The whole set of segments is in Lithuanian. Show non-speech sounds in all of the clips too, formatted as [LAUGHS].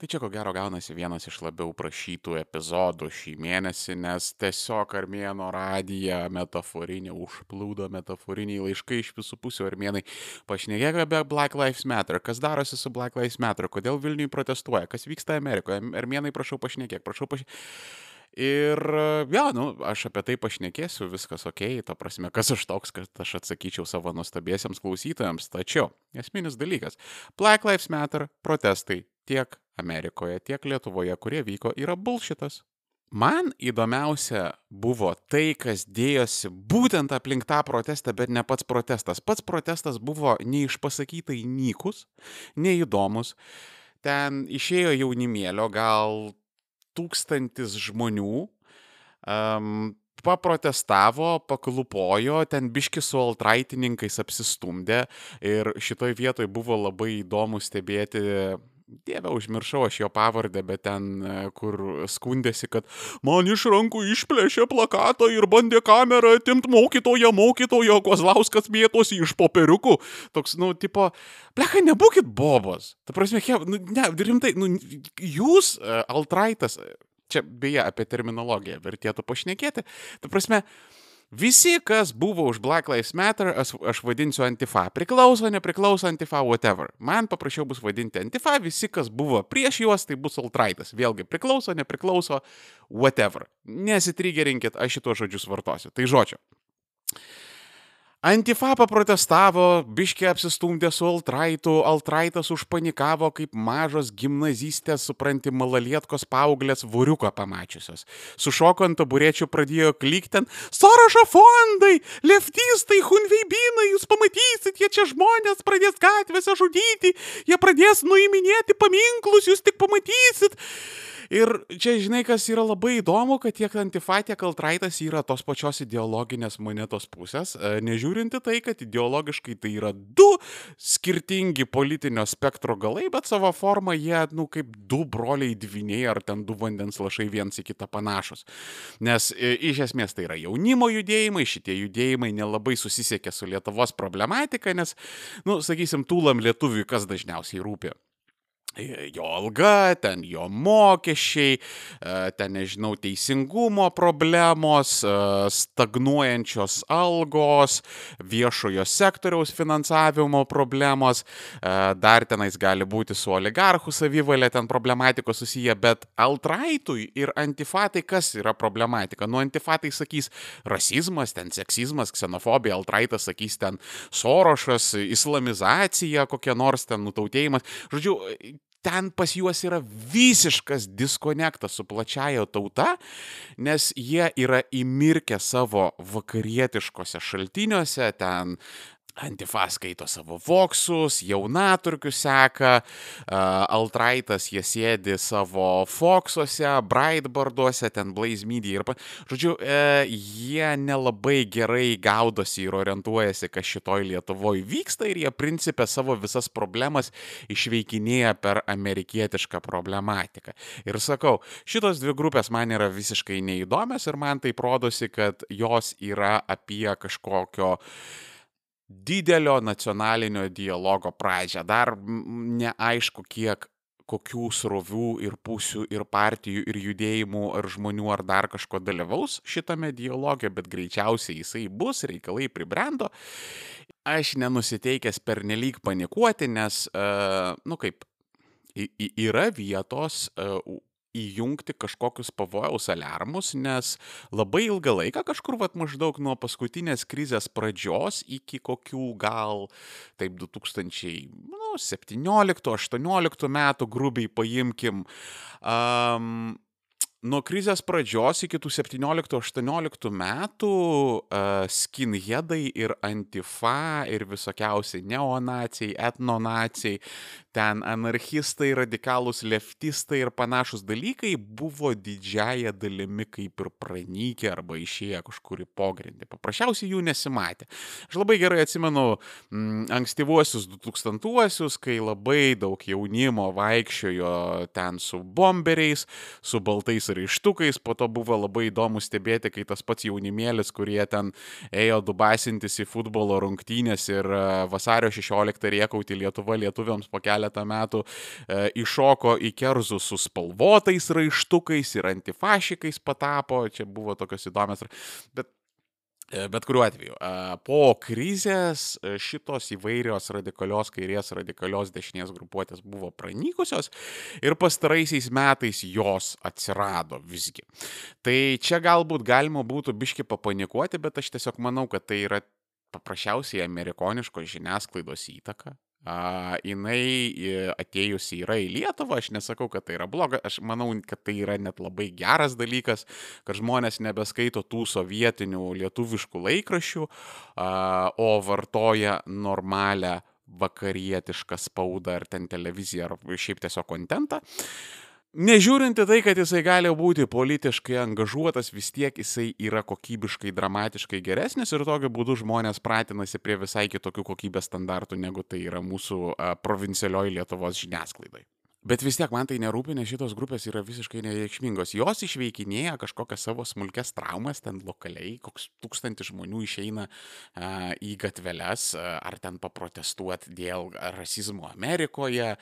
Tai čia ko gero gaunasi vienas iš labiau prašytų epizodų šį mėnesį, nes tiesiog armėno radija metaforinė užplūdo metaforiniai laiškai iš visų pusių armėnai. Pašnekėk apie Black Lives Matter, kas darosi su Black Lives Matter, kodėl Vilniui protestuoja, kas vyksta Amerikoje. Armėnai, prašau pašnekėk, prašau pašnekėk. Ir jo, nu, aš apie tai pašnekėsiu, viskas ok, ta prasme, kas aš toks, kad aš atsakyčiau savo nuostabiesiams klausytojams. Tačiau esminis dalykas - Black Lives Matter protestai tiek Amerikoje, tiek Lietuvoje, kurie vyko, yra bulšitas. Man įdomiausia buvo tai, kas dėjosi būtent aplink tą protestą, bet ne pats protestas. Pats protestas buvo neišpasakytai nykus, neįdomus. Ten išėjo jaunimėlio gal tūkstantis žmonių, um, paprotestavo, paklupojo, ten biški su altraitininkais apsistumdė ir šitoj vietoj buvo labai įdomu stebėti Dieve, užmiršau aš jo pavardę, bet ten, kur skundėsi, kad man iš rankų išplėšė plakatą ir bandė kamerą atimti mokytoją, mokytojo, Kozlauskas mėtosi iš popieriukų. Toks, nu, tipo, plekai, nebūkit bobos. Ta prasme, he, nu, ne, rimtai, nu, jūs, uh, altraitas, čia beje apie terminologiją vertėtų pašnekėti. Ta prasme, Visi, kas buvo už Black Lives Matter, aš, aš vadinsiu antifa. Priklauso, nepriklauso antifa, whatever. Man paprasčiau bus vadinti antifa, visi, kas buvo prieš juos, tai bus altraitas. Vėlgi, priklauso, nepriklauso, whatever. Nesitrigerinkit, aš šitos žodžius vartosiu. Tai žodžiu. Antifa paprotestavo, biškiai apsistumdė su Altraitu, Altraitas užpanikavo kaip mažos gimnazistės, supranti, malalietkos paauglės vuriuką pamačiusios. Sušoko ant taburečių, pradėjo klikti ten, Sorošo fondai, leftistai, hunveibinai, jūs pamatysit, jie čia žmonės pradės gatvėse žudyti, jie pradės nuiminėti paminklus, jūs tik pamatysit. Ir čia, žinai, kas yra labai įdomu, kad tiek Antifa, tiek Altraitas yra tos pačios ideologinės monetos pusės, nežiūrinti tai, kad ideologiškai tai yra du skirtingi politinio spektro galai, bet savo formą jie, nu, kaip du broliai dviniai ar ten du vandens lašai viens į kitą panašus. Nes iš esmės tai yra jaunimo judėjimai, šitie judėjimai nelabai susisiekia su Lietuvos problematika, nes, nu, sakysim, tūlam lietuviui kas dažniausiai rūpi jo alga, ten jo mokesčiai, ten nežinau, teisingumo problemos, stagnuojančios algos, viešojo sektoriaus finansavimo problemos, dar tenais gali būti su oligarchų savivalė ten problematikos susiję, bet altraitui ir antifatai kas yra problematika? Nu, antifatai sakys rasizmas, ten seksizmas, ksenofobija, altraitas sakys ten sorošas, islamizacija, kokia nors ten nutautėjimas. Žodžiu, ten pas juos yra visiškas diskonektas su plačiaja tauta, nes jie yra įmirkę savo vakarietiškose šaltiniuose, ten Antifa skaito savo voksus, jaunaturkius seka, uh, Altraitas jie sėdi savo Foxuose, Brightboarduose, ten Blaze Media ir, žodžiu, uh, jie nelabai gerai gaudosi ir orientuojasi, kas šitoj Lietuvoje vyksta ir jie principė savo visas problemas išveikinėja per amerikietišką problematiką. Ir sakau, šitos dvi grupės man yra visiškai neįdomios ir man tai rodosi, kad jos yra apie kažkokio didelio nacionalinio dialogo pradžią. Dar neaišku, kiek kokių srovių ir pusių ir partijų ir judėjimų ar žmonių ar dar kažko dalyvaus šitame dialoge, bet greičiausiai jisai bus, reikalai pribrendo. Aš nenusiteikęs per nelik panikuoti, nes, uh, nu kaip, yra vietos uh, įjungti kažkokius pavojaus aliarmus, nes labai ilgą laiką, kažkur vat maždaug nuo paskutinės krizės pradžios iki kokių gal taip 2017-2018 nu, metų grubiai paimkim, um, nuo krizės pradžios iki tų 17-18 metų uh, skinheadai ir antifa ir visokiausiai neonacijai, etnonacijai, ten anarchistai, radikalūs leftistai ir panašus dalykai buvo didžiaja dalimi kaip ir pranykę arba išėję kažkur į pogrindį. Paprasčiausiai jų nesimatė. Aš labai gerai atsimenu mm, ankstyvuosius 2000-uosius, kai labai daug jaunimo vaikščiojo ten su bomberiais, su baltais raištukais, po to buvo labai įdomu stebėti, kai tas pats jaunimėlis, kurie ten ėjo dubasintis į futbolo rungtynės ir e, vasario 16 riekauti Lietuva lietuviams po keletą metų e, iššoko į kerzus su spalvotais raištukais ir antifašikais patapo, čia buvo tokios įdomios, bet bet kuriuo atveju, po krizės e, šitos įvairios radikalios kairės, radikalios dešinės grupuotės buvo pranykusios ir pastaraisiais metais jos atsirado visgi. Tai čia galbūt galima būtų biški papanikuoti, bet aš tiesiog manau, kad tai yra paprasčiausiai amerikoniškos žiniasklaidos įtaka, A, jinai atėjusi yra į Lietuvą, aš nesakau, kad tai yra bloga, aš manau, kad tai yra net labai geras dalykas, kad žmonės nebeskaito tų sovietinių lietuviškų laikraščių, a, o vartoja normalią vakarietišką spaudą ar ten televiziją ar šiaip tiesiog kontentą. Nežiūrint į tai, kad jisai gali būti politiškai angažuotas, vis tiek jisai yra kokybiškai, dramatiškai geresnis ir tokiu būdu žmonės pratinasi prie visai kitokių kokybės standartų, negu tai yra mūsų provincialioji Lietuvos žiniasklaidai. Bet vis tiek man tai nerūpi, nes šitos grupės yra visiškai nereikšmingos. Jos išveikinėja kažkokias savo smulkes traumas, ten lokaliai, koks tūkstantis žmonių išeina a, į gatveles, a, ar ten paprotestuoti dėl rasizmo Amerikoje,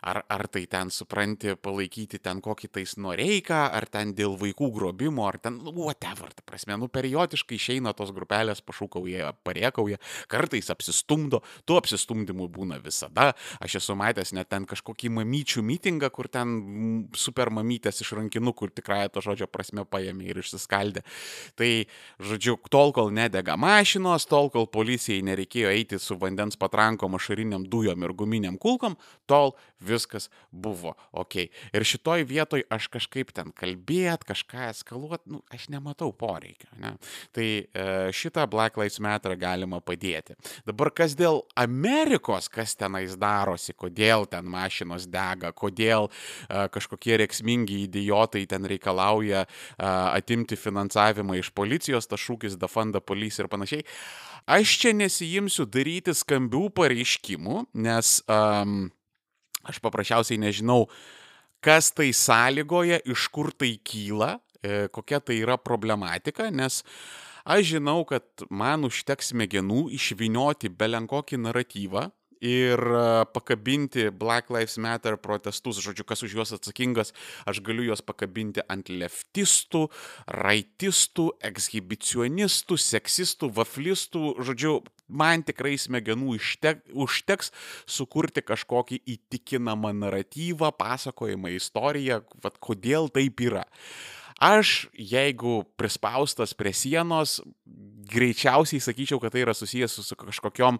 ar, ar tai ten supranti palaikyti ten kokį tais noreiką, ar ten dėl vaikų grobimo, ar ten, nu, whatever, ta prasme, nu, periodiškai išeina tos grupelės, pašūkauja, pariekauja, kartais apsistumdo, tų apsistumdymų būna visada. Aš esu matęs net ten kažkokį mamyčių mitingą, kur ten super mamytės iš rankinukų ir tikrai to žodžio prasme paėmė ir išsiskaldė. Tai, žodžiu, tol, kol nedega mašinos, tol, kol policijai nereikėjo eiti su vandens patrankom, ašariniam dujom ir guminiam kulkom, tol viskas buvo ok. Ir šitoj vietoj aš kažkaip ten kalbėt, kažką eskaluot, nu, aš nematau poreikio. Ne? Tai e, šitą Black Lives Matter galima padėti. Dabar kas dėl Amerikos, kas tenais darosi, kodėl ten mašinos dega, kodėl kažkokie reiksmingi idiotai ten reikalauja atimti finansavimą iš policijos, tas šūkis Defunda Police ir panašiai. Aš čia nesijimsiu daryti skambių pareiškimų, nes um, aš paprasčiausiai nežinau, kas tai sąlygoja, iš kur tai kyla, e, kokia tai yra problematika, nes aš žinau, kad man užteks smegenų išvinioti belenkokį naratyvą, ir pakabinti Black Lives Matter protestus, žodžiu, kas už juos atsakingas, aš galiu juos pakabinti ant leftistų, raitistų, ekshibicionistų, seksistų, vaflistų, žodžiu, man tikrai smegenų ištek, užteks sukurti kažkokį įtikinamą naratyvą, pasakojimą, istoriją, vad kodėl taip yra. Aš, jeigu prispaustas prie sienos, greičiausiai sakyčiau, kad tai yra susijęs su kažkokiom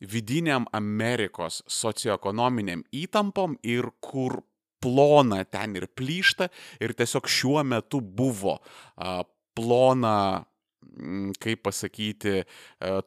vidiniam Amerikos socioekonominiam įtampom ir kur plona ten ir plyšta ir tiesiog šiuo metu buvo a, plona kaip pasakyti,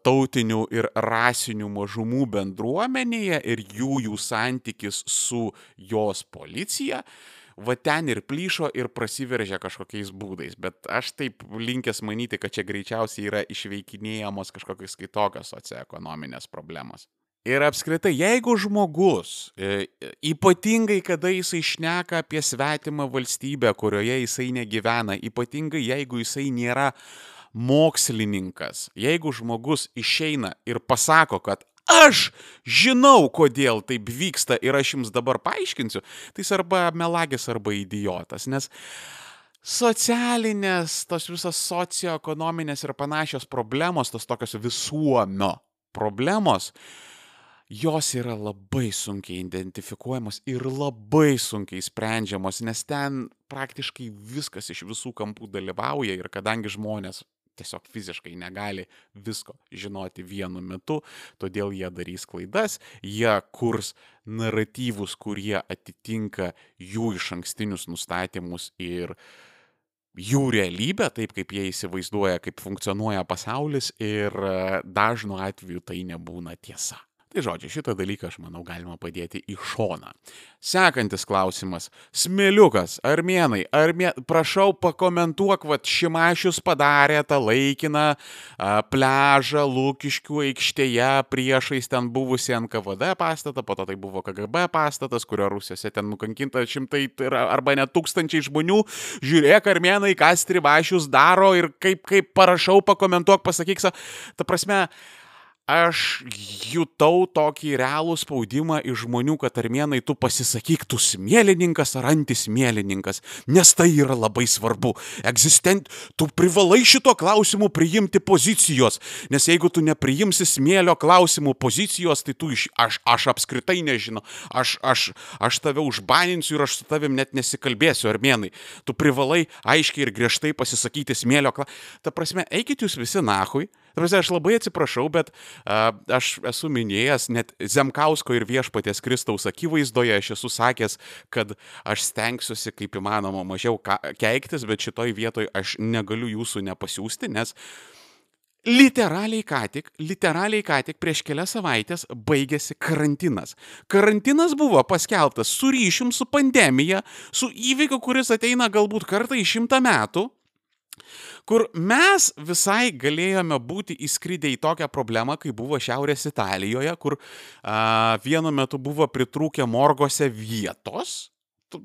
tautinių ir rasinių mažumų bendruomenėje ir jų jų santykis su jos policija. Uh, va ten ir plyšo ir prasiveržia kažkokiais būdais. Bet aš taip linkęs manyti, kad čia greičiausiai yra išveikinėjamos kažkokios kitokios socioekonominės problemos. Ir apskritai, jeigu žmogus, e, ypatingai kada jisai šneka apie svetimą valstybę, kurioje jisai negyvena, ypatingai jeigu jisai nėra mokslininkas, jeigu žmogus išeina ir pasako, kad aš žinau, kodėl taip vyksta ir aš jums dabar paaiškinsiu, tai jis arba melagis, arba idiotas, nes socialinės, tos visos socioekonominės ir panašios problemos, tos tokios visuomio problemos, jos yra labai sunkiai identifikuojamos ir labai sunkiai sprendžiamos, nes ten praktiškai viskas iš visų kampų dalyvauja ir kadangi žmonės tiesiog fiziškai negali visko žinoti vienu metu, todėl jie darys klaidas, jie kurs naratyvus, kurie atitinka jų iš ankstinius nustatymus ir jų realybę, taip kaip jie įsivaizduoja, kaip funkcionuoja pasaulis ir e, dažnu atveju tai nebūna tiesa. Tai žodžiu, šitą dalyką aš manau galima padėti į šoną. Sekantis klausimas. Smiliukas, armėnai, armė... prašau pakomentuok, vad Šimašius padarė tą laikiną a, pležą Lūkiškių aikštėje priešais ten buvusi NKVD pastatą, po to tai buvo KGB pastatas, kurio Rusijose ten nukankinta šimtai tai arba net tūkstančiai žmonių. Žiūrėk, armėnai, ką Stribašius daro ir kaip, kaip parašau, pakomentuok, pasakyk, ta prasme, aš jutau tokį realų spaudimą iš žmonių, kad armėnai tu pasisakyk, tu smėlininkas ar antismėlininkas, nes tai yra labai svarbu. Egzistent, tu privalai šito klausimu priimti pozicijos, nes jeigu tu nepriimsi smėlio klausimų pozicijos, tai tu iš, aš, aš apskritai nežinau, aš, aš, aš tave užbaninsiu ir aš su tavim net nesikalbėsiu, armėnai. Tu privalai aiškiai ir griežtai pasisakyti smėlio klausimų. Ta prasme, eikit jūs visi nahui. Prasme, aš labai atsiprašau, bet aš esu minėjęs, net Zemkausko ir viešpatės Kristaus akivaizdoje aš esu sakęs, kad aš stengsiuosi kaip įmanoma mažiau keiktis, bet šitoj vietoj aš negaliu jūsų nepasiūsti, nes Literaliai ką tik, literaliai ką tik prieš kelias savaitės baigėsi karantinas. Karantinas buvo paskelbtas su ryšim su pandemija, su įvykiu, kuris ateina galbūt kartą į šimtą metų kur mes visai galėjome būti įskridę į tokią problemą, kai buvo Šiaurės Italijoje, kur a, vienu metu buvo pritrūkę morgose vietos,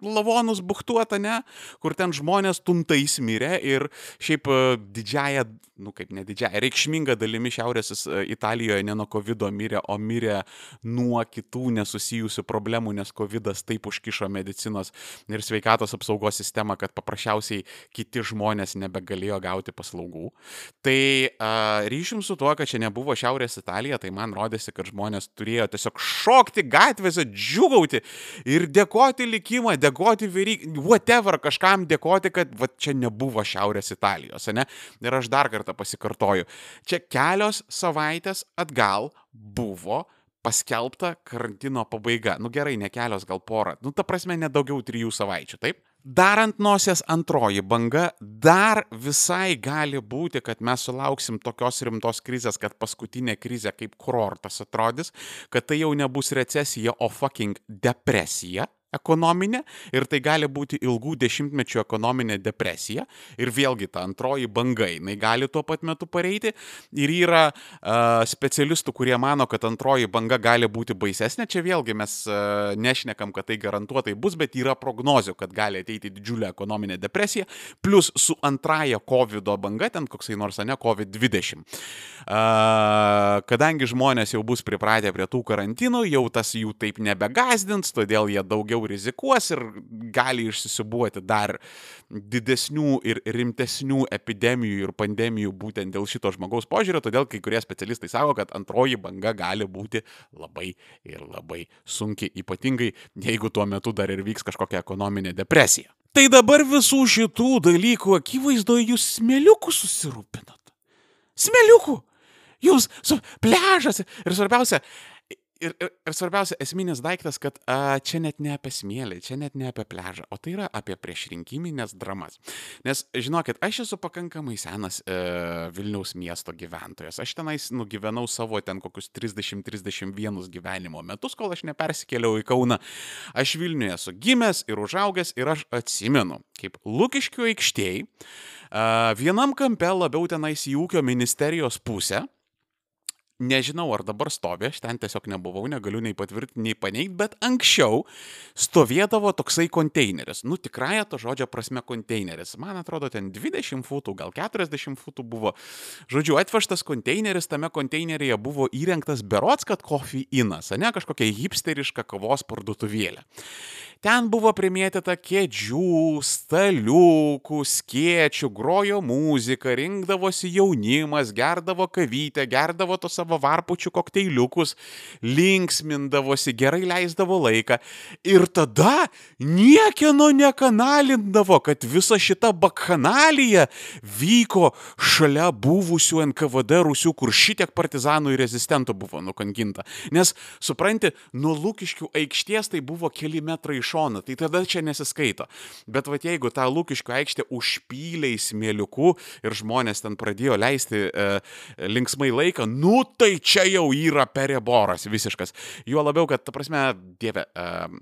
lavonus buktuota, ne, kur ten žmonės tuntais mirė ir šiaip didžiaja, nu kaip ne didžiaja, reikšminga dalimi Šiaurės Italijoje ne nuo COVID mirė, o mirė nuo kitų nesusijusių problemų, nes COVID taip užkišo medicinos ir sveikatos apsaugos sistemą, kad paprasčiausiai kiti žmonės nebegalėjo gauti paslaugų. Tai uh, ryšim su tuo, kad čia nebuvo Šiaurės Italija, tai man rodėsi, kad žmonės turėjo tiesiog šokti gatvėse, džiugauti ir dėkoti likimą dėkoti, dėkoti vyryk, whatever, kažkam dėkoti, kad va, čia nebuvo Šiaurės Italijos, ne? Ir aš dar kartą pasikartoju. Čia kelios savaitės atgal buvo paskelbta karantino pabaiga. Nu gerai, ne kelios, gal porą. Nu ta prasme, nedaugiau trijų savaičių, taip? Darant nosies antroji banga, dar visai gali būti, kad mes sulauksim tokios rimtos krizės, kad paskutinė krizė kaip kurortas atrodys, kad tai jau nebus recesija, o fucking depresija ekonominė ir tai gali būti ilgų dešimtmečių ekonominė depresija. Ir vėlgi ta antroji banga, jinai gali tuo pat metu pareiti. Ir yra uh, specialistų, kurie mano, kad antroji banga gali būti baisesnė, čia vėlgi mes uh, nešnekam, kad tai garantuotai bus, bet yra prognozių, kad gali ateiti didžiulė ekonominė depresija, plus su antraja COVID banga, ten koksai nors, ne, COVID-20. Uh, kadangi žmonės jau bus pripratę prie tų karantinų, jau tas jų taip nebegazdins, todėl jie daugiau rizikuos ir gali išsisibuoti dar didesnių ir rimtesnių epidemijų ir pandemijų būtent dėl šito žmogaus požiūrio, todėl kai kurie specialistai sako, kad antroji banga gali būti labai ir labai sunki, ypatingai jeigu tuo metu dar ir vyks kažkokia ekonominė depresija. Tai dabar visų šitų dalykų akivaizdoje jūs smėliukų susirūpinat. Smėliukų! Jūs su pležas ir svarbiausia, ir, ir, ir svarbiausia, esminis daiktas, kad a, čia net ne apie smėlį, čia net ne apie pležą, o tai yra apie priešrinkiminės dramas. Nes, žinokit, aš esu pakankamai senas e, Vilniaus miesto gyventojas. Aš tenais nugyvenau savo ten kokius 30-31 gyvenimo metus, kol aš nepersikėliau į Kauną. Aš Vilniuje esu gimęs ir užaugęs ir aš atsimenu, kaip Lukiškių aikštėje vienam kampe labiau tenais į ūkio ministerijos pusę Nežinau, ar dabar stovi, aš ten tiesiog nebuvau, negaliu nei patvirtinti, nei paneigti, bet anksčiau stovėdavo toksai konteineris. Nu, tikrąją to žodžio prasme konteineris. Man atrodo, ten 20 futų, gal 40 futų buvo. Žodžiu, atvežtas konteineris, tame konteineryje buvo įrengtas berots, kad kofeinas, ne kažkokia hipsteriška kavos parduotuvėlė. Ten buvo primėtyta kėdžių, staliukų, skėčių, grojo muzika, rinkdavosi jaunimas, gerdavo kavytę, gerdavo tos savo varpučių kokteiliukus, linksmindavosi, gerai leisdavo laiką. Ir tada niekieno nekanalindavo, kad visa šita bakanalyje vyko šalia buvusių NKVD rusių, kur šitiek partizanų ir rezistentų buvo nukankinta. Nes, supranti, nuo Lūkiškių aikšties tai buvo keli metrai iš šoną, tai tada čia nesiskaito. Bet va jeigu tą Lūkiško aikštę užpylė į smėliuku ir žmonės ten pradėjo leisti e, linksmai laiką, nu tai čia jau yra pereboras visiškas. Juo labiau, kad, ta prasme, dieve, um,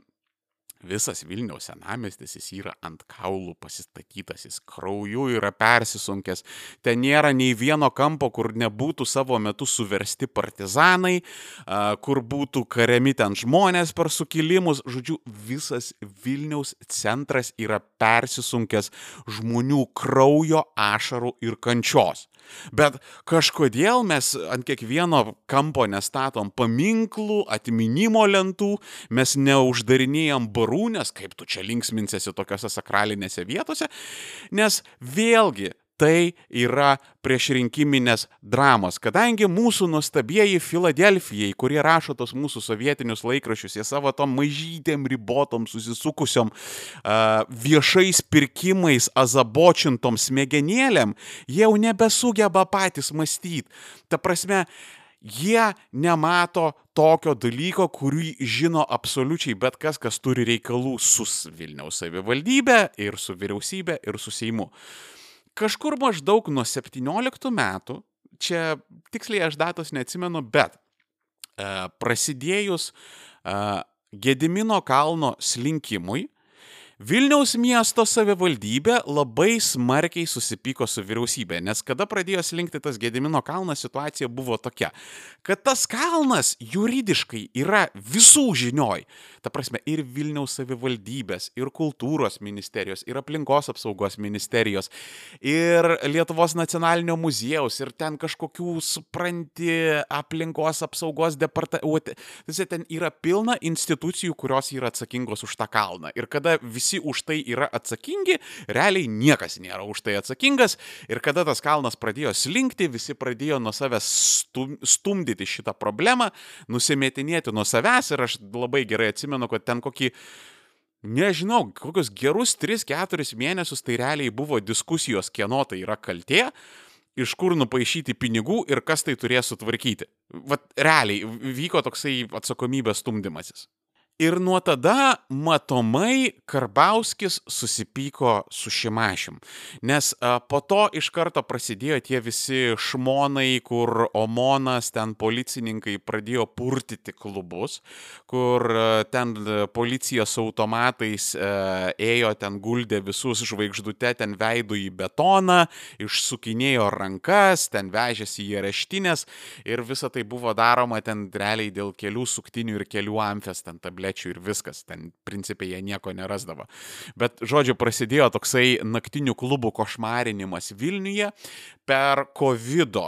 visas Vilniaus senamestis jis yra ant kaulų pasistatytas, jis krauju yra persisunkęs, ten nėra nei vieno kampo, kur nebūtų savo metu suversti partizanai, kur būtų kariami ten žmonės per sukilimus, žodžiu, visas Vilniaus centras yra persisunkęs žmonių kraujo, ašarų ir kančios. Bet kažkodėl mes ant kiekvieno kampo nestatom paminklų, atminimo lentų, mes neuždarinėjom barų, nes kaip tu čia linksminsėsi tokiuose sakralinėse vietose, nes vėlgi tai yra priešrinkiminės dramos, kadangi mūsų nuostabieji Filadelfijai, kurie rašo tos mūsų sovietinius laikrašius, jie savo tom mažytėm ribotom susisukusiom viešais pirkimais azabočintom smegenėlėm, jie jau nebesugeba patys mąstyti. Ta prasme, jie nemato tokio dalyko, kurį žino absoliučiai bet kas, kas turi reikalų su Vilniaus savivaldybė ir su vyriausybė ir su Seimu. Uh, kažkur maždaug nuo 17 metų, čia tiksliai aš datos neatsimenu, bet e, prasidėjus e, Gedimino kalno slinkimui, Vilniaus miesto savivaldybė labai smarkiai susipyko su vyriausybė, nes kada pradėjo slinkti tas Gedimino kalnas, situacija buvo tokia, kad tas kalnas juridiškai yra visų žinioj. Ta prasme, ir Vilniaus savivaldybės, ir kultūros ministerijos, ir aplinkos apsaugos ministerijos, ir Lietuvos nacionalinio muziejaus, ir ten kažkokių, supranti, aplinkos apsaugos departamentų. Ten yra pilna institucijų, kurios yra atsakingos už tą kalną. Ir kada visi visi už tai yra atsakingi, realiai niekas nėra už tai atsakingas. Ir kada tas kalnas pradėjo slinkti, visi pradėjo nuo savęs stum, stumdyti šitą problemą, nusimetinėti nuo savęs. Ir aš labai gerai atsimenu, kad ten kokį nežinau, kokius gerus 3-4 mėnesius tai realiai buvo diskusijos, kieno tai yra kaltė, iš kur nupaišyti pinigų ir kas tai turės sutvarkyti. Vat realiai vyko toksai atsakomybės stumdymasis. Ir nuo tada matomai Karbauskis susipyko su Šimašim. Nes po to iš karto prasidėjo tie visi šmonai, kur Omonas, ten policininkai pradėjo purtyti klubus, kur ten policija su automatais a, ėjo, ten guldė visus žvaigždute, ten veidų į betoną, išsukinėjo rankas, ten vežėsi į areštinės ir visa tai buvo daroma ten realiai dėl kelių suktinių ir kelių amfės ten tablečių tablečių ir viskas, ten principiai jie nieko nerasdavo. Bet, žodžiu, prasidėjo toksai naktinių klubų košmarinimas Vilniuje per COVID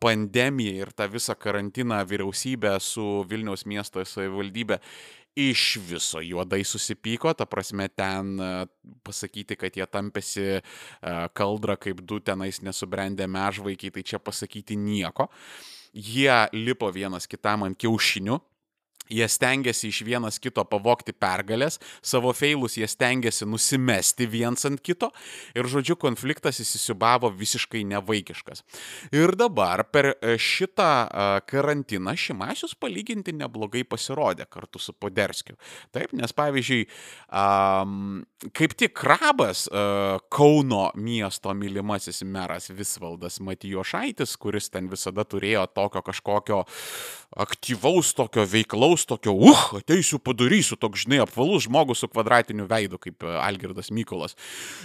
pandemiją ir tą visą karantiną vyriausybę su Vilniaus miesto savivaldybė iš viso juodai susipyko, ta prasme ten pasakyti, kad jie tampėsi kaldrą kaip du tenais nesubrendę mežvaikiai, tai čia pasakyti nieko. Jie lipo vienas kitam ant kiaušinių, Jie stengiasi iš vienas kito pavokti pergalės, savo feilus jie stengiasi nusimesti viens ant kito ir, žodžiu, konfliktas įsisubavo visiškai nevaikiškas. Ir dabar per e, šitą e, karantiną Šimasius palyginti neblogai pasirodė kartu su Poderskiu. Taip, nes pavyzdžiui, kaip tik Krabas, e, Kauno miesto mylimasis meras Visvaldas Matijošaitis, kuris ten visada turėjo tokio kažkokio aktyvaus, tokio veiklaus, tokio, uh, ateisiu, padarysiu, toks, žinai, apvalus žmogus su kvadratiniu veidu, kaip e, Algirdas Mykolas.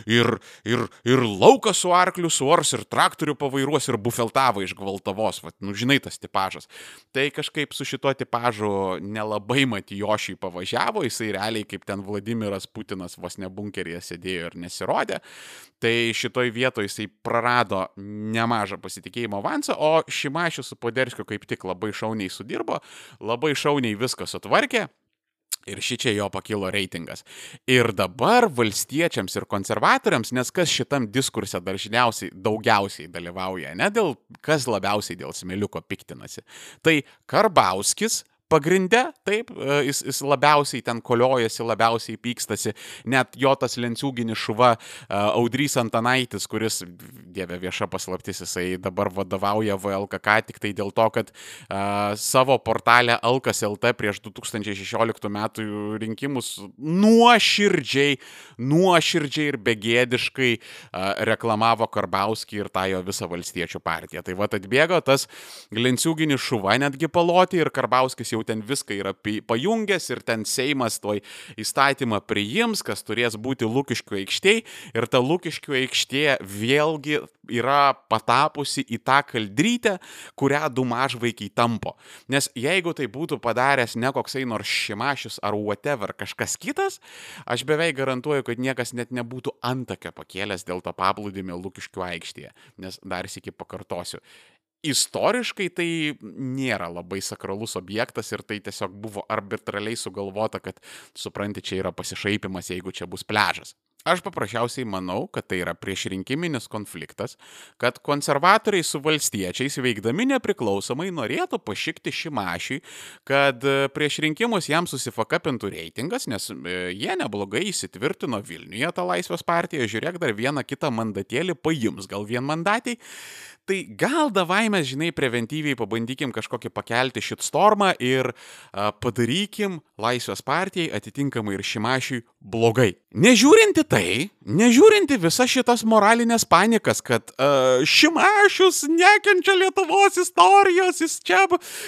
Ir, ir, ir laukas su arkliu suors, ir traktorių pavairuos, ir bufeltavo iš gvaltavos, Vat, nu, žinai, tas tipažas. Tai kažkaip su šituo tipažu nelabai matijošiai pavažiavo, jisai realiai kaip ten Vladimiras Putinas vos ne bunkeryje sėdėjo ir nesirodė. Tai šitoj vietoje jisai prarado nemažą pasitikėjimo avansą, o Šimašius su Poderskiu kaip tik labai šauniai sudirbo, labai šauniai viską sutvarkė. Ir ši čia jo pakilo reitingas. Ir dabar valstiečiams ir konservatoriams, nes kas šitam diskurse dažniausiai daugiausiai dalyvauja, ne dėl kas labiausiai dėl smėliuko piktinasi, tai Karbauskis, pagrinde, taip, e, jis, jis labiausiai ten koliojasi, labiausiai pykstasi, net jo tas lenciūginis šuva e, Audrys Antanaitis, kuris, dieve vieša paslaptis, jisai dabar vadovauja VLKK tik tai dėl to, kad uh, savo portalę Alkas LT prieš 2016 metų rinkimus nuoširdžiai, nuoširdžiai ir begėdiškai uh, reklamavo Karbauskį ir tą jo visą valstiečių partiją. Tai va atbėgo tas lenciūginis šuva netgi paloti ir Karbauskis jau ten viską yra pajungęs ir ten Seimas toj įstatymą priims, kas turės būti Lukiškių aikštėje ir ta Lukiškių aikštė vėlgi yra patapusi į tą kaldrytę, kurią du mažvaikiai tampo. Nes jeigu tai būtų padaręs ne koksai nors šimašius ar whatever kažkas kitas, aš beveik garantuoju, kad niekas net nebūtų antakio pakėlęs dėl to paplūdimio Lukiškių aikštėje. Nes dar sėki pakartosiu, istoriškai tai nėra labai sakralus objektas ir tai tiesiog buvo arbitraliai sugalvota, kad supranti, čia yra pasišaipimas, jeigu čia bus pležas. Aš paprasčiausiai manau, kad tai yra priešrinkiminis konfliktas, kad konservatoriai su valstiečiais veikdami nepriklausomai norėtų pašikti šimašiui, kad e, prieš rinkimus jam susifakapintų reitingas, nes e, jie neblogai įsitvirtino Vilniuje tą Laisvės partiją, žiūrėk, dar vieną kitą mandatėlį paims, gal vienmandatai. Tai gal davai mes, žinai, preventyviai pabandykim kažkokį pakelti šitstormą ir a, padarykim Laisvės partijai atitinkamai ir šimašiui blogai. Nežiūrinti tai, nežiūrinti visas šitas moralinės panikas, kad uh, Šimašius nekenčia Lietuvos istorijos, jis čia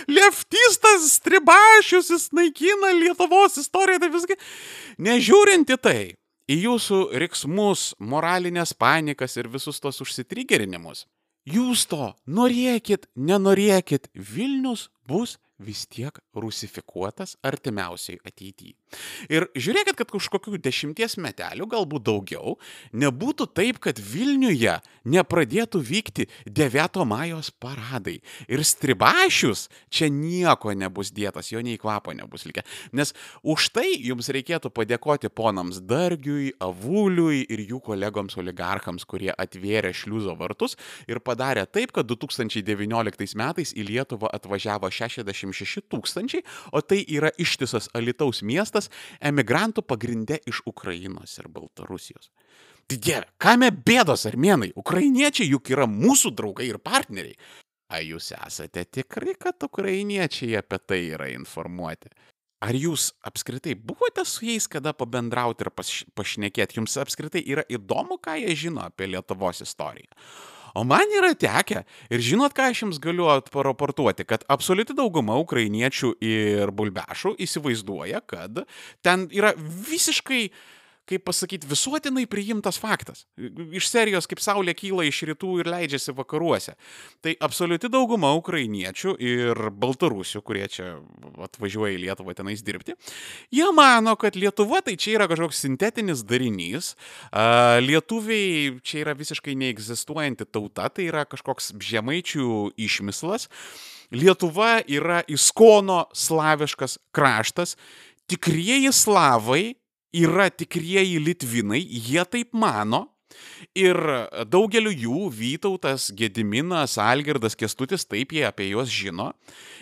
leftistas, stribašius, jis naikina Lietuvos istoriją, tai visgi. Nežiūrinti tai, į jūsų riksmus, moralinės panikas ir visus tos užsitrigerinimus, jūs to norėkit, nenorėkit, Vilnius bus vis tiek rusifikuotas artimiausiai ateityje. Ir žiūrėkit, kad už kokių dešimties metelių, galbūt daugiau, nebūtų taip, kad Vilniuje nepradėtų vykti 9 majos paradai. Ir stribašius čia nieko nebus dėtas, jo nei kvapo nebus likę. Nes už tai jums reikėtų padėkoti ponams Dargiui, Avuliui ir jų kolegoms oligarchams, kurie atvėrė šliuzo vartus ir padarė taip, kad 2019 metais į Lietuvą atvažiavo 66 tūkstančiai, o tai yra ištisas Alitaus miestas emigrantų pagrindė iš Ukrainos ir Baltarusijos. Tai dieve, kame bėdos armenai, ukrainiečiai juk yra mūsų draugai ir partneriai. Ar jūs esate tikri, kad ukrainiečiai apie tai yra informuoti? Ar jūs apskritai buvote su jais kada pabendrauti ir pašnekėti? Jums apskritai yra įdomu, ką jie žino apie Lietuvos istoriją? O man yra tekę. Ir žinot, ką aš jums galiu paraportuoti, kad absoliuti dauguma ukrainiečių ir bulbešų įsivaizduoja, kad ten yra visiškai kaip pasakyti, visuotinai priimtas faktas. Iš serijos, kaip Saulė kyla iš rytų ir leidžiasi vakaruose. Tai absoliuti dauguma ukrainiečių ir baltarusių, kurie čia atvažiuoja į Lietuvą tenais dirbti, jie mano, kad Lietuva tai čia yra kažkoks sintetinis darinys, lietuviai čia yra visiškai neegzistuojanti tauta, tai yra kažkoks žemaičių išmislas. Lietuva yra iskono slaviškas kraštas, tikrieji slavai yra tikrieji litvinai, jie taip mano. Ir daugeliu jų Vytautas, Gediminas, Algirdas, Kestutis, taip jie apie juos žino.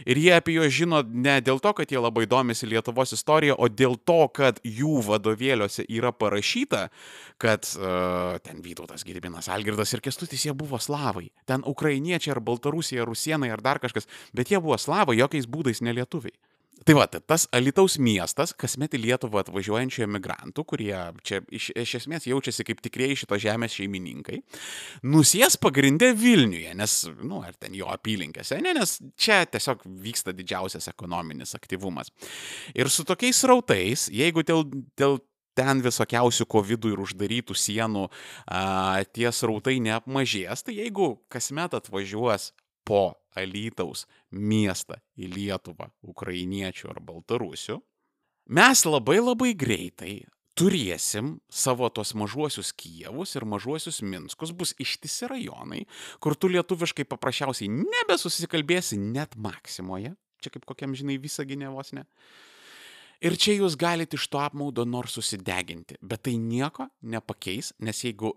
Ir jie apie juos žino ne dėl to, kad jie labai domisi Lietuvos istorija, o dėl to, kad jų vadovėliuose yra parašyta, kad uh, ten Vytautas, Gediminas, Algirdas ir Kestutis jie buvo slavai. Ten ukrainiečiai ar baltarusija, rusienai ar dar kažkas, bet jie buvo slavai, jokiais būdais nelietuviai. Tai va, tas Alitaus miestas, kasmet į Lietuvą atvažiuojančių emigrantų, kurie čia iš, iš esmės jaučiasi kaip tikrieji šito žemės šeimininkai, nusės pagrindę Vilniuje, nes, nu, ar ten jo apylinkėse, ne, nes čia tiesiog vyksta didžiausias ekonominis aktyvumas. Ir su tokiais rautais, jeigu dėl, dėl ten visokiausių COVID ir uždarytų sienų a, tie srautai neapmažės, tai jeigu kasmet atvažiuos po Alytaus miestą į Lietuvą ukrainiečių ar baltarusių, mes labai labai greitai turėsim savo tos mažuosius Kijevus ir mažuosius Minskus, bus ištisi rajonai, kur tu lietuviškai paprasčiausiai nebesusikalbėsi net Maksimoje, čia kaip kokiam žinai visą gynėvos ne. Ir čia jūs galite iš to apmaudo nors susideginti, bet tai nieko nepakeis, nes jeigu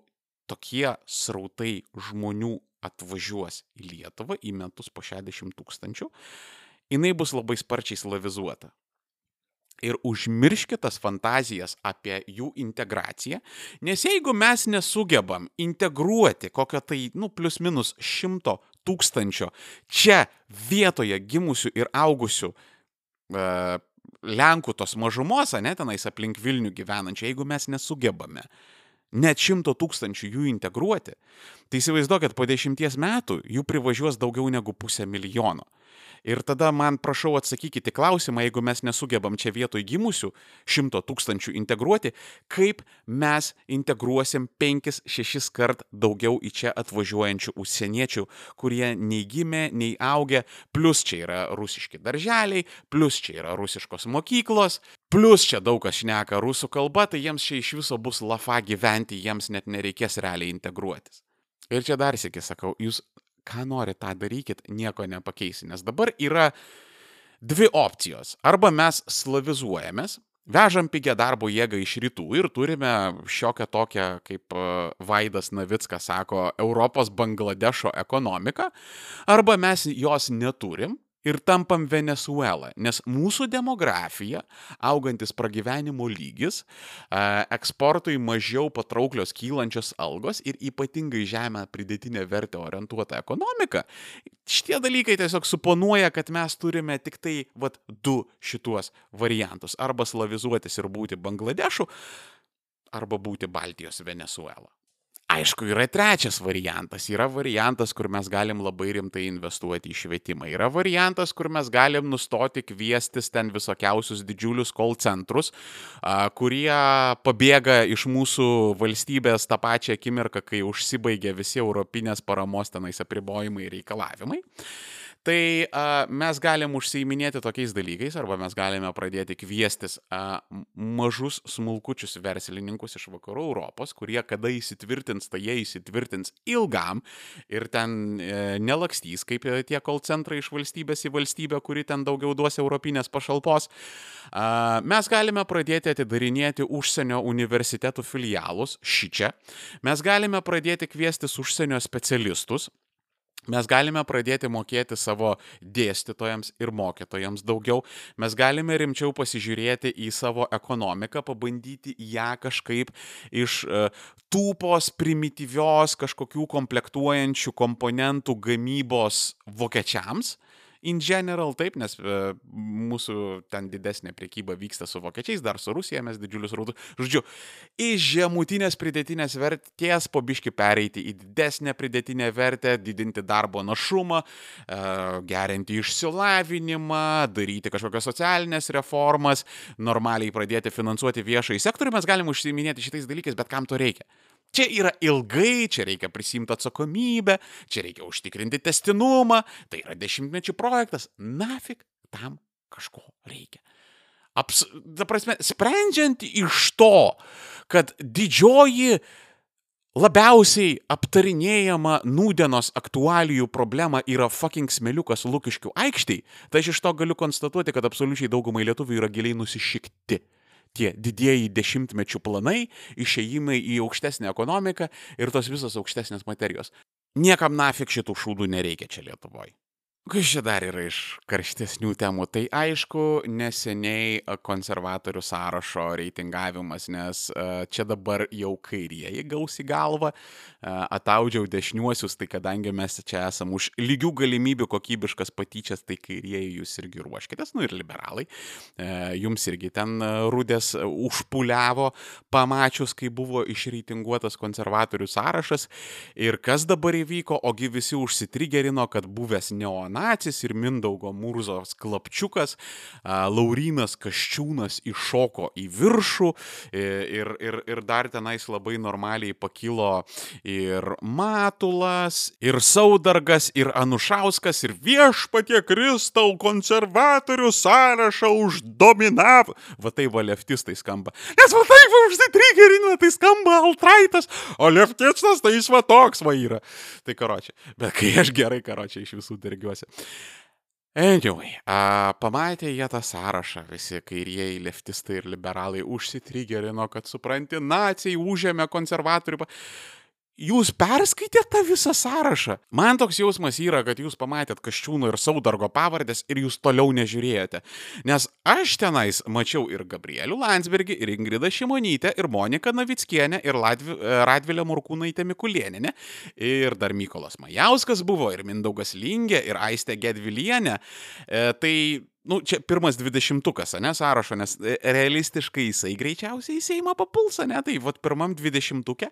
tokie srautai žmonių atvažiuos į Lietuvą į metus po 60 tūkstančių. jinai bus labai sparčiai slavizuota. Ir užmirškite tas fantazijas apie jų integraciją, nes jeigu mes nesugebam integruoti kokio tai, nu, plus minus šimto tūkstančio čia vietoje gimusių ir augusių e, Lenkų tos mažumos, ne tenais aplink Vilnių gyvenančių, jeigu mes nesugebame net šimto tūkstančių jų integruoti, tai įsivaizduokit, po dešimties metų jų privažiuos daugiau negu pusę milijono. Ir tada man prašau atsakykite klausimą, jeigu mes nesugebam čia vietoj gimusių šimto tūkstančių integruoti, kaip mes integruosim penkis, šešis kart daugiau į čia atvažiuojančių užsieniečių, kurie nei gimė, nei augę, plus čia yra rusiški darželiai, plus čia yra rusiškos mokyklos, plus čia daug kas šneka rusų kalba, tai jiems čia iš viso bus lafa gyventi, jiems net nereikės realiai integruotis. Ir čia dar sėki sakau, jūs ką nori, tą darykit, nieko nepakeisi. Nes dabar yra dvi opcijos. Arba mes slavizuojamės, vežam pigią darbo jėgą iš rytų ir turime šiokią tokią, kaip e, Vaidas Navickas sako, Europos Bangladešo ekonomiką, arba mes jos neturim ir tampam Venezuela, nes mūsų demografija, augantis pragyvenimo lygis, eksportui mažiau patrauklios kylančios algos ir ypatingai žemę pridėtinę vertę orientuota ekonomika, šitie dalykai tiesiog suponuoja, kad mes turime tik tai vat, du šituos variantus - arba slavizuotis ir būti Bangladešu, arba būti Baltijos Venezuela. Aišku, yra trečias variantas. Yra variantas, kur mes galim labai rimtai investuoti į švietimą. Yra variantas, kur mes galim nustoti kviestis ten visokiausius didžiulius call centrus, kurie pabėga iš mūsų valstybės tą pačią akimirką, kai užsibaigia visi europinės paramos tenais apribojimai ir reikalavimai. Tai a, mes galim užsiiminėti tokiais dalykais, arba mes galime pradėti kviestis a, mažus smulkučius verslininkus iš vakarų Europos, kurie kada įsitvirtins, tai jie įsitvirtins ilgam ir ten e, nelakstys kaip tie call centrai iš valstybės į valstybę, kuri ten daugiau duos europinės pašalpos. A, mes galime pradėti atidarinėti užsienio universitetų filialus šičia. Mes galime pradėti kviestis užsienio specialistus Mes galime pradėti mokėti savo dėstytojams ir mokytojams daugiau, mes galime rimčiau pasižiūrėti į savo ekonomiką, pabandyti ją kažkaip iš uh, tūpos primityvios kažkokių komplektuojančių komponentų gamybos vokiečiams in general taip, nes e, mūsų ten didesnė priekyba vyksta su vokiečiais, dar su Rusija mes didžiulius rautus. Žodžiu, iš žemutinės pridėtinės vertės po biški pereiti į didesnę pridėtinę vertę, didinti darbo našumą, e, gerinti išsilavinimą, daryti kažkokias socialinės reformas, normaliai pradėti finansuoti viešai sektorių, mes galime užsiminėti šitais dalykais, bet kam to reikia? Čia yra ilgai, čia reikia prisimti atsakomybę, čia reikia užtikrinti testinumą, tai yra dešimtmečių projektas. Nafik tam kažko reikia. Aps, ta prasme, sprendžiant iš to, kad didžioji labiausiai aptarinėjama nūdienos aktualijų problema yra fucking smeliukas Lukiškių aikštėje, tai aš iš to galiu konstatuoti, kad absoliučiai daugumai lietuvių yra giliai nusišikti tie didieji dešimtmečių planai, išėjimai į aukštesnę ekonomiką ir tos visos aukštesnės materijos. Niekam nafik šitų šūdų nereikia čia Lietuvoje. Kas čia dar yra iš karštesnių temų? Tai aišku, neseniai konservatorių sąrašo reitingavimas, nes čia dabar jau kairieji gaus į galvą, ataudžiau dešiniuosius, tai kadangi mes čia esam už lygių galimybių kokybiškas patyčias, tai kairieji jūs irgi ruoškitės, nu ir liberalai, jums irgi ten rudės užpuliavo, pamačius, kai buvo išreitinguotas konservatorių sąrašas. Ir kas dabar įvyko, ogi visi užsitrigerino, kad buvęs neonas nacis ir Mindaugo Murzos klapčiukas, Laurinas Kaščiūnas iššoko į viršų ir, ir, ir dar tenais labai normaliai pakilo ir Matulas, ir Saudargas, ir Anušauskas, ir viešpatie Kristau konservatorių sąrašą uždominavo. Va tai va leftistai skamba. Nes va taip užsitrigerino, tai skamba altraitas, o leftistas tai jis va toks va yra. Tai karočią. Bet kai aš gerai karočią iš visų dergiuosi tikiuosi. Anyway, a, pamatė jie tą sąrašą, visi kairieji, leftistai ir liberalai užsitrigerino, kad supranti, nacijai užėmė konservatorių. Jūs perskaitėte tą visą sąrašą? Man toks jausmas yra, kad jūs pamatėt Kaščiūno ir Saudargo pavardės ir jūs toliau nežiūrėjote. Nes aš tenais mačiau ir Gabrielių Landsbergį, ir Ingridą Šimonytę, ir Moniką Navickienę, ir Latvi, Radvilę Murkūnaitę Mikulieninę, ir dar Mykolas Majauskas buvo, ir Mindaugas Lingė, ir Aistė Gedvilienė. E, tai nu, čia pirmas dvidešimtukas, ne, sąrašo, nes e, realistiškai jisai greičiausiai į Seimą papuls, ne, tai vad pirmam dvidešimtukė,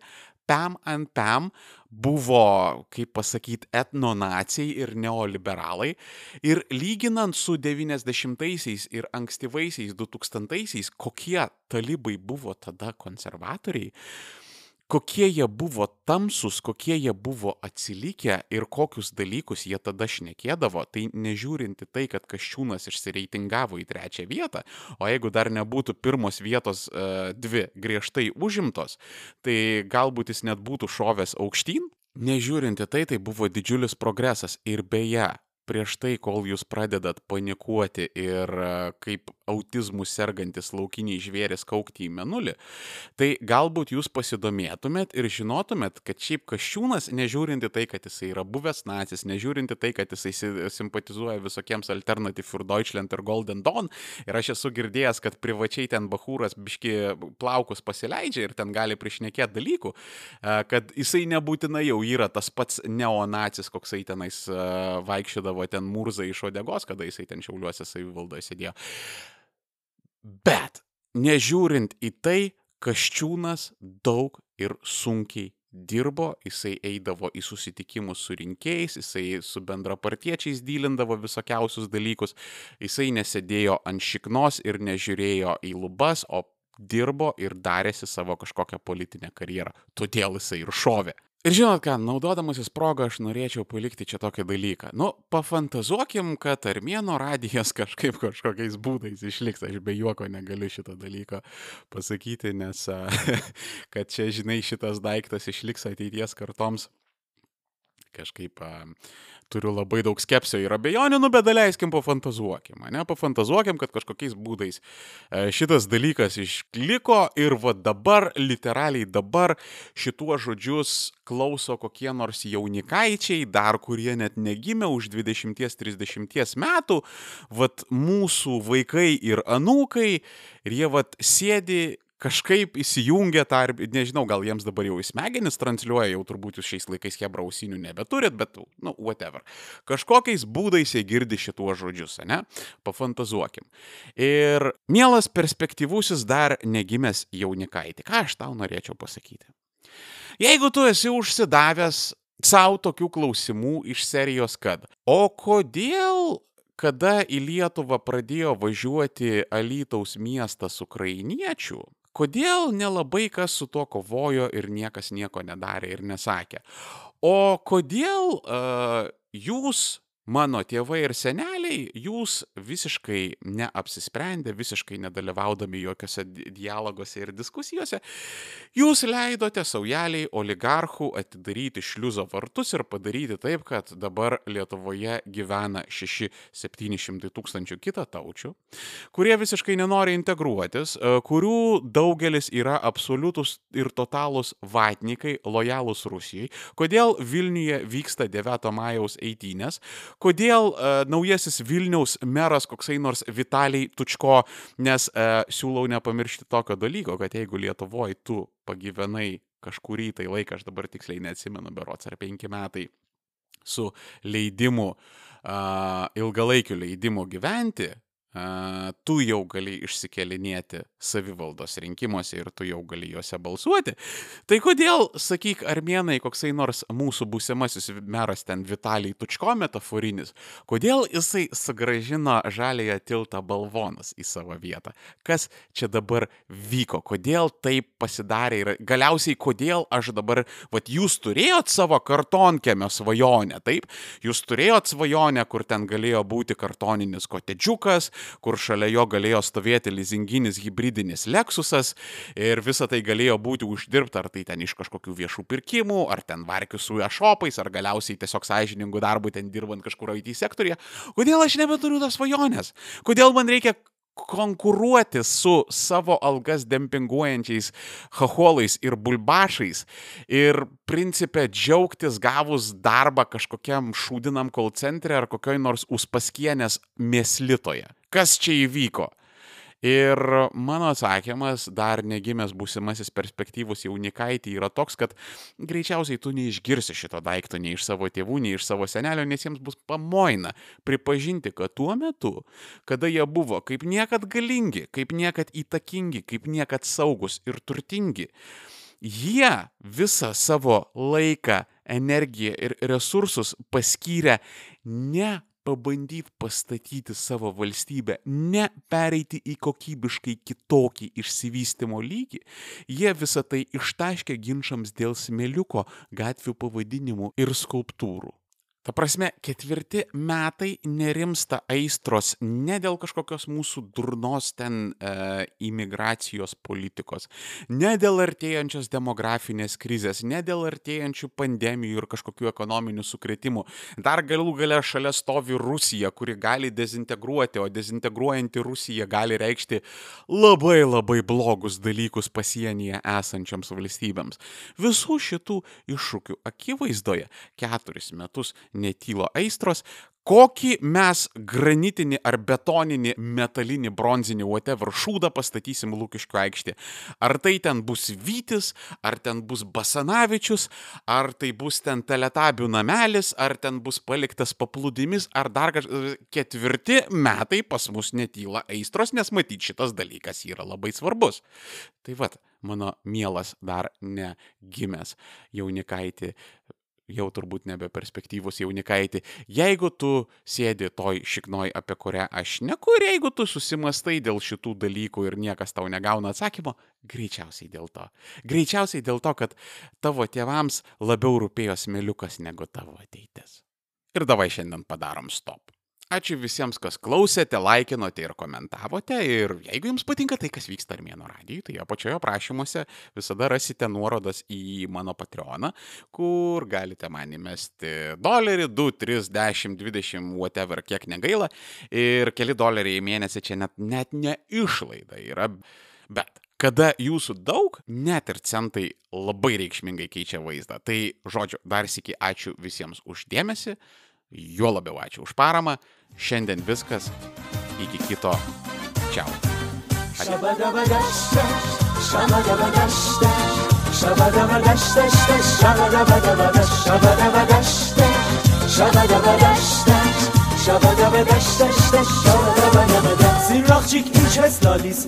pam ant pam buvo, kaip pasakyti, etnonacijai ir neoliberalai. Ir lyginant su 90-aisiais ir ankstyvaisiais 2000-aisiais, kokie talibai buvo tada konservatoriai, kokie jie buvo tamsus, kokie jie buvo atsilikę ir kokius dalykus jie tada šnekėdavo, tai nežiūrinti tai, kad Kaščiūnas išsireitingavo į trečią vietą, o jeigu dar nebūtų pirmos vietos uh, dvi griežtai užimtos, tai galbūt jis net būtų šovęs aukštyn. Nežiūrinti tai, tai buvo didžiulis progresas ir beje, prieš tai, kol jūs pradedat panikuoti ir kaip autizmų sergantis laukiniai žvėris kaukti į menulį, tai galbūt jūs pasidomėtumėt ir žinotumėt, kad šiaip Kaščiūnas, nežiūrinti tai, kad jisai yra buvęs nacis, nežiūrinti tai, kad jisai simpatizuoja visokiems Alternative für Deutschland ir Golden Dawn, ir aš esu girdėjęs, kad privačiai ten Bahūras biški plaukus pasileidžia ir ten gali priešnekėti dalykų, kad jisai nebūtinai jau yra tas pats neonacis, koksai tenais vaikščiodavo imdavo ten murzą iš odegos, kada jisai ten šiauliuose savivaldoje sėdėjo. Bet nežiūrint į tai, Kaščiūnas daug ir sunkiai dirbo, jisai eidavo į susitikimus su rinkėjais, jisai su bendrapartiečiais dylindavo visokiausius dalykus, jisai nesėdėjo ant šiknos ir nežiūrėjo į lubas, o dirbo ir darėsi savo kažkokią politinę karjerą. Todėl jisai ir šovė. Ir žinot ką, naudodamasis progą aš norėčiau palikti čia tokį dalyką. Nu, pafantazuokim, kad armėno radijas [LAUGHS] kažkaip kažkokiais būdais išliks. Aš be juoko negaliu šito dalyko pasakyti, nes [LAUGHS] kad čia, žinai, šitas daiktas išliks ateities kartoms kažkaip turiu labai daug skepsio ir abejonių, nu bet daleiskim pafantazuokim, ne, pafantazuokim, kad kažkokiais būdais e, šitas dalykas išliko ir va dabar, literaliai dabar šituos žodžius klauso kokie nors jaunikaičiai, dar kurie net negimė už 20-30 metų, va mūsų vaikai ir anūkai, ir jie va sėdi kažkaip įsijungia tą, nežinau, gal jiems dabar jau į smegenis transliuoja, jau turbūt jūs šiais laikais hebra ausinių nebeturit, bet, nu, whatever. Kažkokiais būdais jie girdi šituos žodžius, ne? Pafantazuokim. Ir mielas perspektyvusis dar negimęs jaunikaitį. Ką aš tau norėčiau pasakyti? Jeigu tu esi užsidavęs savo tokių klausimų iš serijos, kad o kodėl kada į Lietuvą pradėjo važiuoti Alytaus miestas ukrainiečių, kodėl nelabai kas su tuo kovojo ir niekas nieko nedarė ir nesakė. O kodėl uh, jūs mano tėvai ir seneliai, jūs visiškai neapsisprendę, visiškai nedalyvaudami jokiose dialoguose ir diskusijose, jūs leidote saujeliai oligarchų atidaryti šliuzo vartus ir padaryti taip, kad dabar Lietuvoje gyvena 6-700 tūkstančių kitą taučių, kurie visiškai nenori integruotis, e, kurių daugelis yra absoliutus ir totalūs vatnikai, lojalūs Rusijai, kodėl Vilniuje vyksta 9 majaus eitynės, kodėl uh, naujasis Vilniaus meras koksai nors Vitaliai Tučko, nes uh, siūlau nepamiršti tokio dalyko, kad jeigu Lietuvoje tu pagyvenai kažkurį tai laiką, aš dabar tiksliai neatsimenu, berots ar penki metai, su leidimu, uh, ilgalaikiu leidimu gyventi, tu jau gali išsikelinėti savivaldos rinkimuose ir tu jau gali juose balsuoti. Tai kodėl, sakyk, armėnai, koksai nors mūsų būsimasis meras ten Vitalijai Tučko metaforinis, kodėl jisai sugražino žalėje tiltą balvonas į savo vietą? Kas čia dabar vyko? Kodėl taip pasidarė ir galiausiai kodėl aš dabar, vad jūs turėjot savo kartonkėmio svajonę, taip? Jūs turėjot svajonę, kur ten galėjo būti kartoninis kotedžiukas, kur šalia jo galėjo stovėti lizinginis hybridinis Lexusas ir visa tai galėjo būti uždirbta ar tai ten iš kažkokių viešų pirkimų, ar ten varkių su e-shopais, ar galiausiai tiesiog sąžiningų darbų ten dirbant kažkur IT sektorija. Kodėl aš nebeturiu tos svajonės? Kodėl man reikia konkuruoti su savo algas dempinguojančiais hacholais ir bulbašais ir principė džiaugtis gavus darbą kažkokiam šūdinam kol centre ar kokioj nors uspaskienės mėslitoje. Kas čia įvyko? Ir mano atsakymas, dar negimęs būsimasis perspektyvus jaunikaitį, yra toks, kad greičiausiai tu neišgirsi šito daikto nei iš savo tėvų, nei iš savo senelio, nes jiems bus pamoina pripažinti, kad tuo metu, kada jie buvo kaip niekad galingi, kaip niekad įtakingi, kaip niekad saugus ir turtingi, jie visą savo laiką, energiją ir resursus paskyrė ne pabandyt pastatyti savo valstybę, ne pereiti į kokybiškai kitokį išsivystymo lygį, jie visą tai ištaškė ginčiams dėl smėliuko, gatvių pavadinimų ir skulptūrų. Ta prasme, ketvirti metai nerimsta aistros ne dėl kažkokios mūsų durnos ten e, imigracijos politikos, ne dėl artėjančios demografinės krizės, ne dėl artėjančių pandemijų ir kažkokių ekonominių sukretimų. Dar galų gale šalia stovi Rusija, kuri gali dezintegruoti, o dezintegruojanti Rusija gali reikšti labai labai blogus dalykus pasienyje esančiams valstybėms. Visų šitų iššūkių akivaizdoje keturis metus netylo aistros, kokį mes granitinį ar betoninį, metalinį, bronzinį, whatever šūdą pastatysim Lūkiškių aikštė. Ar tai ten bus Vytis, ar ten bus Basanavičius, ar tai bus ten teletabių namelis, ar ten bus paliktas paplūdimis, ar dar kažkas. Ketvirti metai pas mus netyla aistros, nes matyti šitas dalykas yra labai svarbus. Tai vad, mano mielas dar negimęs jaunikaitį jau turbūt nebe perspektyvus jaunikaitį, jeigu tu sėdi toj šiknoj, apie kurią aš neku, ir jeigu tu susimastai dėl šitų dalykų ir niekas tau negauna atsakymo, greičiausiai dėl to. Greičiausiai dėl to, kad tavo tėvams labiau rūpėjo smėliukas negu tavo ateitis. Ir davai šiandien padarom stop. Ačiū visiems, kas klausėte, laikinote ir komentavote. Ir jeigu jums patinka tai, kas vyksta Armėno radijui, tai apačioje aprašymuose visada rasite nuorodas į mano Patreoną, kur galite man įmesti dolerį, 2, 3, 10, 20, whatever, kiek negaila. Ir keli doleriai į mėnesį čia net, net neišlaida yra. Bet kada jūsų daug, net ir centai labai reikšmingai keičia vaizdą. Tai žodžiu, dar sėki ačiū visiems uždėmesi, juo labiau ačiū už paramą. Šiandien viskas. Iki kito. Čiau. Zirrakçık ilçe stalis